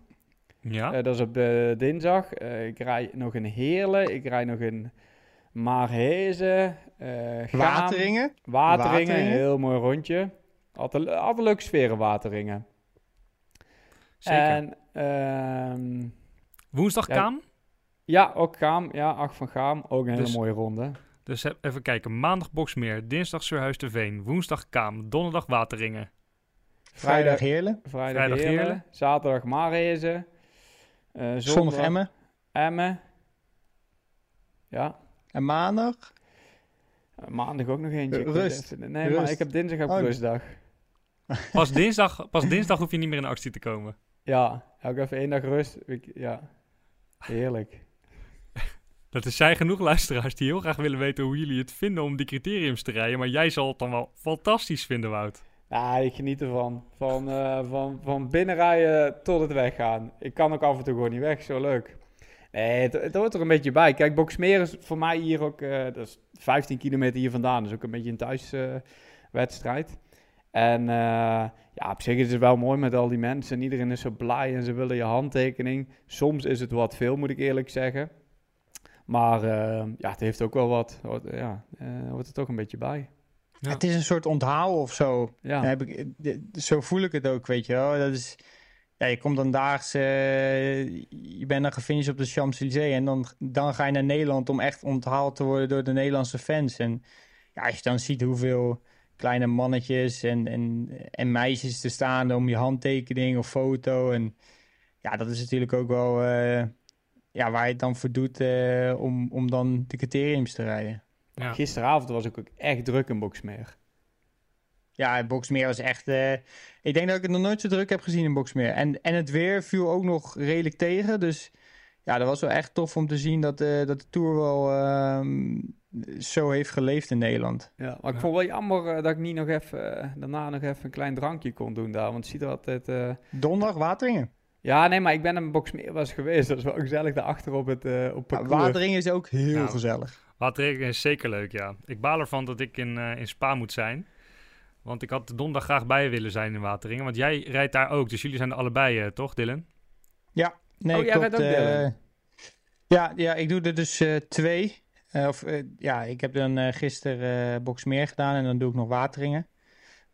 I: Ja.
K: Eh, dat is op dinsdag. Eh, ik rij nog in Heerlen, ik rij nog in Maarhezen. eh
J: Wateringen?
K: Wateringen,
J: Wateringen.
K: heel mooi rondje. Altijd, altijd leuke sferen, Wateringen.
I: Zeker.
K: En, ehm,
I: Woensdag
K: ja,
I: Kaam?
K: Ja, ook Gaam. Ja, Acht van Gaam. Ook een hele
I: Dus-
K: mooie ronde.
I: Dus even kijken. Maandag Boksmeer, dinsdag Surhuis de Veen, woensdag Kaam, donderdag Wateringen.
J: Vrijdag Heerlen.
K: Vrijdag,
I: Vrijdag
K: Heerlen.
I: Heerlen.
K: Zaterdag Maarhezen. Eh
J: Zondag Emmen.
K: Emmen. Ja.
J: En maandag?
K: Eh, Maandag ook nog eentje.
J: Rust.
K: nee, maar ik heb dinsdag ik
J: Oh.
K: rustdag.
I: Pas dinsdag, pas dinsdag hoef je niet meer in actie te komen.
K: Ja, ook even één dag rust. Ik- ja, heerlijk.
I: Dat er zijn genoeg luisteraars die heel graag willen weten hoe jullie het vinden om die criteriums te rijden. Maar jij zal het dan wel fantastisch vinden, Wout.
K: Ja, ik geniet ervan. Van, eh, van, van binnenrijden tot het weggaan. Ik kan ook af en toe gewoon niet weg, zo leuk. Nee, het, het hoort er een beetje bij. Kijk, Boksmeer is voor mij hier ook, eh, dat is 15 kilometer hier vandaan. Dus ook een beetje een thuiswedstrijd. En eh, ja, op zich is het wel mooi met al die mensen. Iedereen is zo blij en ze willen je handtekening. Soms is het wat veel, moet ik eerlijk zeggen. Maar eh, ja, het heeft ook wel wat. Hoort, ja, eh, hoort er toch een beetje bij.
I: Ja.
J: Het is een soort onthaal of zo.
K: Ja.
J: Heb ik, de- zo voel ik het ook, weet je wel. Dat is, ja, je komt dan daags, eh, je bent dan gefinished op de Champs-Élysées en dan, dan ga je naar Nederland om echt onthaald te worden door de Nederlandse fans. En ja, als je dan ziet hoeveel kleine mannetjes en, en, en meisjes er staan om je handtekening of foto. En ja, dat is natuurlijk ook wel eh, ja, waar je het dan voor doet eh, om, om dan de criteriums te rijden.
I: Ja.
K: Gisteravond was ik ook echt druk in Boksmeer.
J: Ja, Boksmeer was echt. eh, ik denk dat ik het nog nooit zo druk heb gezien in Boksmeer. En, en het weer viel ook nog redelijk tegen. Dus ja, dat was wel echt tof om te zien dat, eh, dat de Tour wel ehm, zo heeft geleefd in Nederland.
K: Ja, maar ik vond wel jammer eh, dat ik niet nog even, eh, daarna nog even een klein drankje kon doen daar. Want ziet er altijd... eh,
J: Donderdag Wateringen.
K: Ja, nee, maar ik ben in Boksmeer was geweest. Dat is wel gezellig daarachter op het eh op
J: Ja. Wateringen is ook heel
I: Nou,
J: gezellig.
I: Wateringen is zeker leuk, ja. Ik baal ervan dat ik in, eh, in Spa moet zijn. Want ik had de donderdag graag bij willen zijn in Wateringen. Want jij rijdt daar ook, dus jullie zijn er allebei, eh, toch, Dylan?
J: Ja, nee,
K: Oh, jij
J: klopt.
K: rijdt ook
J: eh,
K: Dylan?
J: ja, ja, ik doe er dus eh, twee. Eh, of, eh, ja, ik heb dan eh, gisteren eh Boksmeer gedaan en dan doe ik nog Wateringen.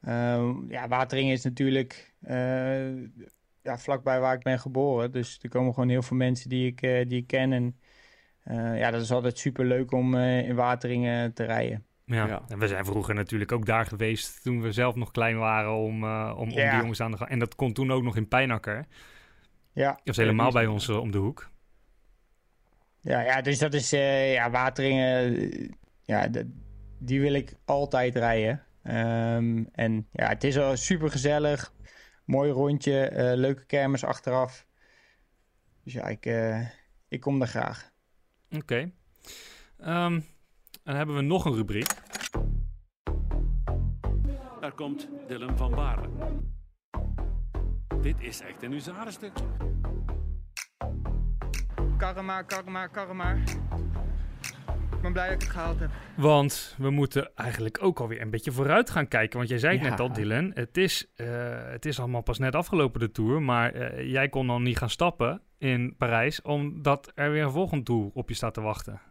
J: Eh, ja, Wateringen is natuurlijk eh, ja, vlakbij waar ik ben geboren. Dus er komen gewoon heel veel mensen die ik, eh, die ik ken. En eh, ja, dat is altijd super leuk om eh, in Wateringen te rijden.
I: Ja.
K: Ja.
I: En we zijn vroeger natuurlijk ook daar geweest toen we zelf nog klein waren om, eh, om, om die jongens aan de gang. En dat kon toen ook nog in Pijnakker.
J: Ja,
I: Dat was helemaal bij ons om de hoek.
J: Ja, ja dus dat is eh, ja, Wateringen. eh, ja, dat- die wil ik altijd rijden. Ehm, en ja, het is al super gezellig. Mooi rondje, eh, leuke kermis achteraf. Dus ja, ik, eh, ik kom daar graag.
I: Oké. Ehm, dan hebben we nog een rubriek.
L: Daar komt Dylan van Baarle. Dit is echt een
J: Karma, karma, karma. Ik ben blij dat ik het gehaald heb.
I: Want we moeten eigenlijk ook alweer een beetje vooruit gaan kijken. Want jij zei het
K: Ja.
I: net al, Dylan. Het is, eh, het is allemaal pas net afgelopen, de Tour. Maar eh, jij kon dan niet gaan stappen in Parijs... omdat er weer een volgend Tour op je staat te wachten.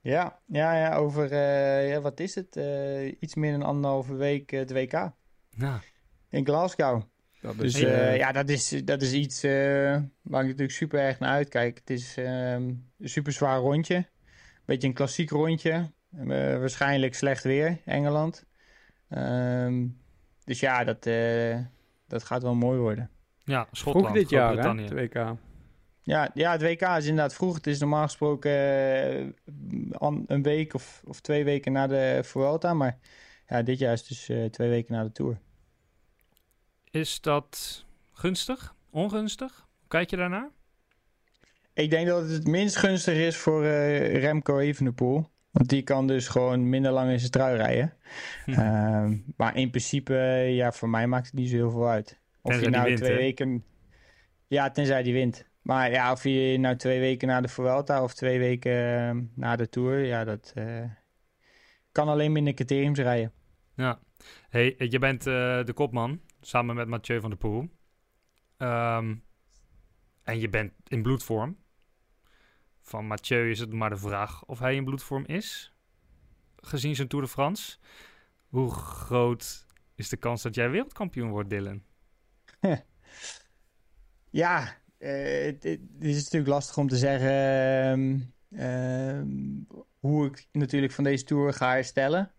J: Ja, ja, ja over, eh, ja, wat is het? Eh, iets meer dan anderhalve week het WK
I: Ja.
J: in Glasgow.
K: Dat
J: Dus eh,
K: eh,
J: ja, dat is, dat is iets eh, waar ik natuurlijk super erg naar uitkijk. Het is ehm, een super zwaar rondje. Beetje een klassiek rondje. Waarschijnlijk slecht weer, Engeland. Ehm, dus ja, dat, eh, dat gaat wel mooi worden.
I: Ja, Schotland,
K: vroeg dit jaar, hè? Het WK.
J: Ja, ja, het WK is inderdaad vroeg. Het is normaal gesproken een week of, of twee weken na de Vuelta. Maar ja, dit jaar is dus eh, twee weken na de Tour.
I: Is dat gunstig? Ongunstig? Kijk je daarnaar?
J: Ik denk dat het het minst gunstig is voor eh, Remco Evenepoel. Want die kan dus gewoon minder lang in zijn trui rijden.
I: Hm.
J: Ehm, maar in principe, ja, voor mij maakt het niet zo heel veel uit. Of
I: Tenzij
J: je nou
I: wint,
J: twee
I: hè?
J: weken... Ja, tenzij die wint. Maar ja, of je nou twee weken na de Vuelta of twee weken eh, na de Tour... Ja, dat eh, kan alleen minder criteriums rijden.
I: Ja. Hey, je bent eh, de kopman, samen met Mathieu van der Poel. Ehm, en je bent in bloedvorm. Van Mathieu is het maar de vraag of hij in bloedvorm is. Gezien zijn Tour de France. Hoe groot is de kans dat jij wereldkampioen wordt, Dylan?
J: Ja, eh, het, is natuurlijk lastig om te zeggen ehm, ehm, hoe ik natuurlijk van deze tour ga herstellen.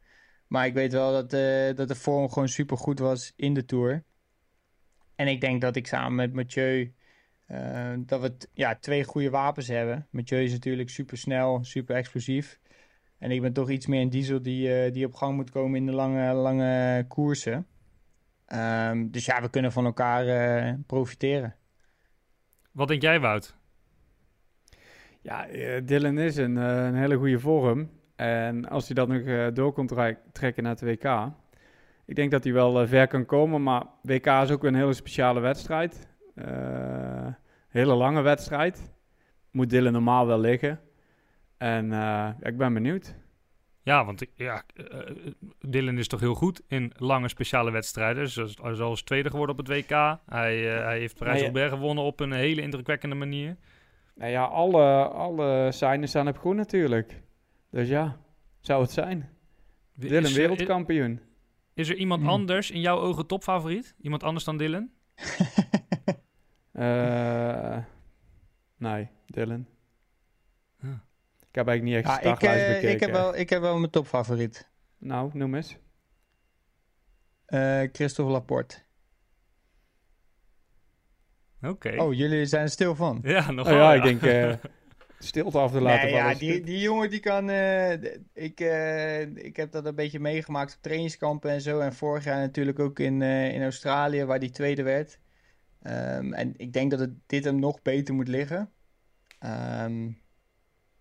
J: Maar ik weet wel dat, eh, dat de vorm gewoon super goed was in de tour. En ik denk dat ik samen met Mathieu eh, dat we t- ja, twee goede wapens hebben. Mathieu is natuurlijk super snel, super explosief. En ik ben toch iets meer een diesel die, eh, die op gang moet komen in de lange, lange koersen. Ehm, dus ja, we kunnen van elkaar eh, profiteren.
I: Wat denk jij, Wout?
K: Ja, Dylan is een, eh, een hele goede vorm. En als hij dat nog eh, door kon trekken naar het WK. Ik denk dat hij wel eh, ver kan komen. Maar WK is ook weer een hele speciale wedstrijd. Eh, hele lange wedstrijd. Moet Dylan normaal wel liggen. En ja, ik ben benieuwd.
I: Ja, want ja, Dylan is toch heel goed in lange speciale wedstrijden. Zoals, zoals tweede geworden op het WK. Hij, hij heeft Parijs-Roubaix gewonnen op een hele indrukwekkende manier.
K: Nou ja, alle, alle signen staan op groen natuurlijk. Dus ja, zou het zijn. Dylan
I: is er-
K: wereldkampioen.
I: Is er iemand
J: Hmm.
I: anders in jouw ogen topfavoriet? Iemand anders dan Dylan?
K: Eh, nee, Dylan.
I: Ja.
K: Ik heb eigenlijk niet echt de
J: Ja, ik, eh,
K: bekeken.
J: ik, heb wel, ik heb wel mijn topfavoriet.
K: Nou, noem eens.
J: Eh Christophe Laporte.
I: Oké.
J: Oh, jullie zijn er stil van?
I: Ja, nog
K: Oh ja, ik denk eh, stilte af te laten
J: Nee,
K: vallen.
J: ja, die, die jongen die kan. eh, ik, eh, ik heb dat een beetje meegemaakt op trainingskampen en zo. En vorig jaar natuurlijk ook in, eh, in Australië, waar die tweede werd. Ehm, en ik denk dat het, dit hem nog beter moet liggen. Ehm,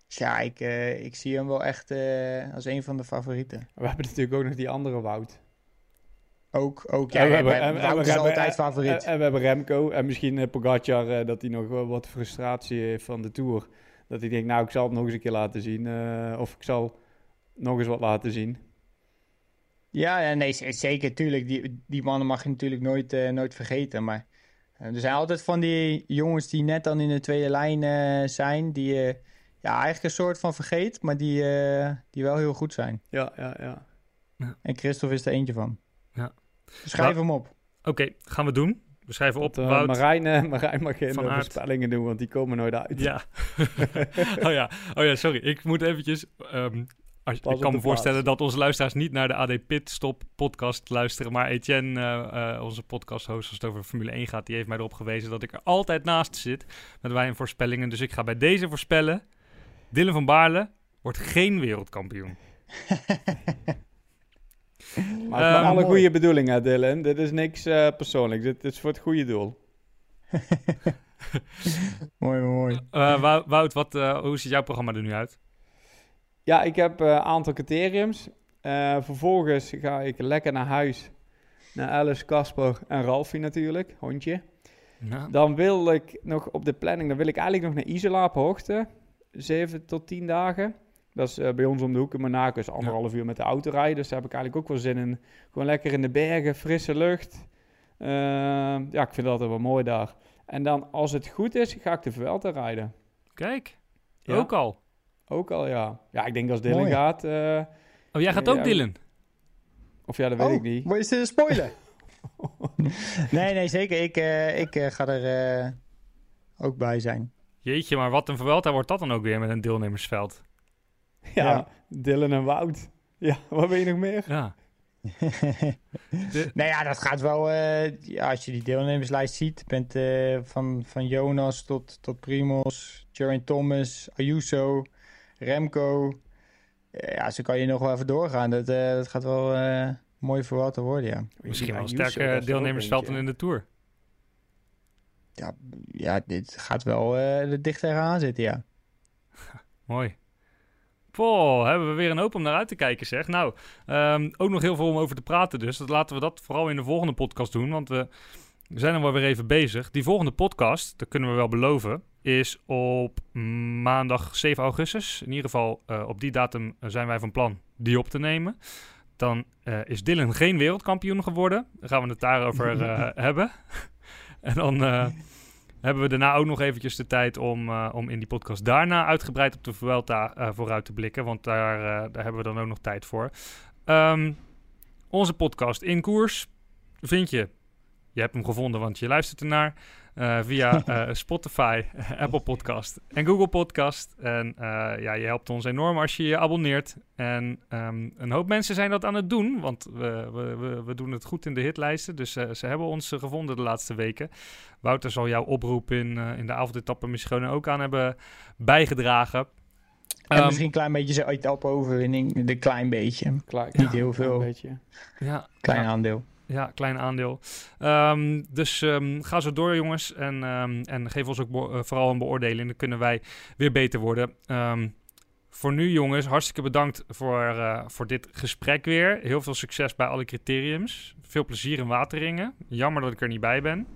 J: dus ja, ik, ik zie hem wel echt eh, als een van de favorieten.
K: We hebben natuurlijk ook nog die andere Wout.
J: Ook, ook ja,
K: En we hebben- en- en we
J: is
K: hebben-
J: altijd
K: en-
J: favoriet.
K: En, en we hebben Remco en misschien Pogacar, dat hij nog wel wat frustratie heeft van de Tour. Dat hij denkt, nou, ik zal het nog eens een keer laten zien. eh, of ik zal nog eens wat laten zien.
J: Ja, ja, nee, zeker, tuurlijk. Die, die mannen mag je natuurlijk nooit, eh, nooit vergeten. Maar eh, er zijn altijd van die jongens die net dan in de tweede lijn eh, zijn. Die je ja, eigenlijk een soort van vergeet, maar die, eh, die wel heel goed zijn.
K: Ja, ja, ja.
J: En Christophe is er eentje van.
I: Ja.
J: Schrijf hem op.
I: Oké, gaan we doen. We schrijven op.
K: Dat,
I: Wout.
K: Marijn, Marijn mag geen eh, voorspellingen doen, want die komen nooit uit.
I: Ja. oh ja. Oh ja, sorry. Ik moet eventjes... ehm, als, ik kan me voorstellen
K: plaats.
I: dat onze luisteraars niet naar de AD Pitstop podcast luisteren. Maar Etienne, eh, eh, onze podcast-host als het over Formule 1 gaat, die heeft mij erop gewezen dat ik er altijd naast zit met mijn voorspellingen. Dus ik ga bij deze voorspellen. Dylan van Baarle wordt geen wereldkampioen.
K: Maar het
I: Ehm,
K: alle
J: mooi.
K: goede bedoelingen, Dylan. Dit is niks eh, persoonlijks. Dit is voor het goede doel.
J: Mooi, mooi.
I: Eh, Wou- Wout, wat, eh, hoe ziet jouw programma er nu uit?
K: Ja, ik heb een aantal criteriums. Eh, vervolgens ga ik lekker naar huis. Naar Alice, Casper en Ralfie natuurlijk, hondje.
I: Nou,
K: Dan wil ik nog op de planning, dan wil ik eigenlijk nog naar Isola op hoogte. 7 tot 10 dagen. Dat is eh, bij ons om de hoek in Monaco, is anderhalf uur met de auto rijden. Dus daar heb ik eigenlijk ook wel zin in. Gewoon lekker in de bergen, frisse lucht. Eh, ja, ik vind dat altijd wel mooi daar. En dan, als het goed is, ga ik de Vuelta rijden.
I: kijk.
K: Ja.
I: Ook al.
K: Ook al, ja. Ja, ik denk als Dylan
J: Mooi.
K: gaat... eh,
I: Oh, jij gaat ook
K: ja.
I: Dylan?
K: of ja, dat weet
J: oh,
K: ik niet.
J: maar is dit een spoiler? nee, nee, zeker. Ik, eh, ik eh, ga er eh, ook bij zijn.
I: Jeetje, maar wat een Vuelta wordt dat dan ook weer met een deelnemersveld.
K: Ja,
J: Ja.
K: Dylan en Wout. Ja, wat weet je nog meer?
I: Ja.
J: Nou ja, dat gaat wel. eh, ja, als je die deelnemerslijst ziet, bent eh, van, van Jonas tot, tot Primos, Geraint Thomas, Ayuso, Remco. Eh, ja, zo kan je nog wel even doorgaan. Dat, eh, dat gaat wel eh, mooi voor wat te worden, ja.
I: Misschien wel een sterker
K: er ook
I: deelnemersveld in de Tour.
J: Ja, ja dit gaat wel eh er dicht tegenaan zitten, ja.
I: Mooi. Poh, hebben we weer een hoop om naar uit te kijken, zeg. Nou, ehm, ook nog heel veel om over te praten dus. Dat laten we dat vooral in de volgende podcast doen, want we zijn er wel weer even bezig. Die volgende podcast, dat kunnen we wel beloven, is op maandag 7 augustus. In ieder geval eh, op die datum zijn wij van plan die op te nemen. Dan eh, is Dylan geen wereldkampioen geworden. Dan gaan we het daarover eh, hebben. en dan eh, hebben we daarna ook nog eventjes de tijd om, eh, om in die podcast daarna uitgebreid op de Vuelta eh, vooruit te blikken. Want daar, eh, daar hebben we dan ook nog tijd voor. Ehm, onze podcast In Koers vind je. Je hebt hem gevonden, want je luistert ernaar. Eh, via eh, Spotify, Apple Podcast en Google Podcast. En eh, ja, je helpt ons enorm als je je abonneert. En ehm, een hoop mensen zijn dat aan het doen, want we, we, we, we doen het goed in de hitlijsten. Dus eh, ze hebben ons gevonden de laatste weken. Wouter zal jouw oproep in, eh, in de avondetappe misschien ook aan hebben bijgedragen.
J: En
I: Ehm,
J: misschien een klein beetje zijn etappe-overwinning. Een klein beetje.
K: Klaar,
J: Niet heel veel.
K: Een beetje.
I: Ja,
J: Klein
I: ja.
J: aandeel.
I: Ja, klein aandeel. Ehm, dus ehm, ga zo door, jongens. En, ehm, en geef ons ook eh, vooral een beoordeling. Dan kunnen wij weer beter worden. Voor nu, jongens, hartstikke bedankt voor, eh, voor dit gesprek weer. Heel veel succes bij alle criteriums. Veel plezier in Wateringen. Jammer dat ik er niet bij ben.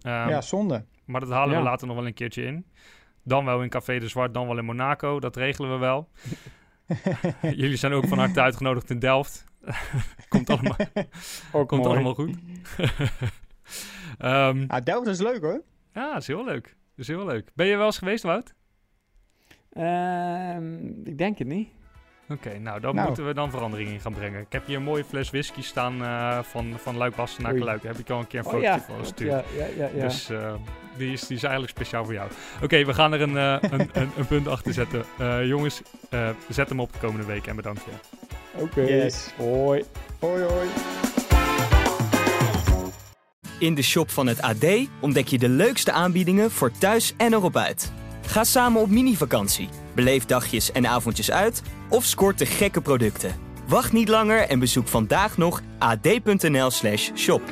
J: Ja, zonde.
I: maar dat halen we later nog wel een keertje in. Dan wel in Café de Zwart, dan wel in Monaco. Dat regelen we wel. Jullie zijn ook van harte uitgenodigd in Delft. komt allemaal,
J: Ook
I: komt
J: mooi.
I: allemaal goed. Ehm,
J: Ah, Delft is leuk hoor.
I: ja, is heel leuk. is heel leuk. Ben je wel eens geweest, Wout?
K: Ehm, ik denk het niet.
I: Oké, nou dan
K: Nou.
I: moeten we dan verandering in gaan brengen. Ik heb hier een mooie fles whisky staan eh, van, van Luik Bastenaken
K: Oei.
I: Luik. Daar heb ik al een keer een
K: Oh ja,
I: van gestuurd.
K: ja, ja, ja, ja.
I: Dus eh, die, is, die is eigenlijk speciaal voor jou. Oké, we gaan er een, eh, een, een, een punt achter zetten. Eh, jongens, eh, zet hem op de komende week en bedankt weer.
K: Oké.
J: Yes.
K: Hoi.
J: Hoi hoi.
A: In de shop van het AD ontdek je de leukste aanbiedingen voor thuis en erop uit. Ga samen op mini-vakantie, beleef dagjes en avondjes uit of scoort de gekke producten. Wacht niet langer en bezoek vandaag nog ad.nl/shop.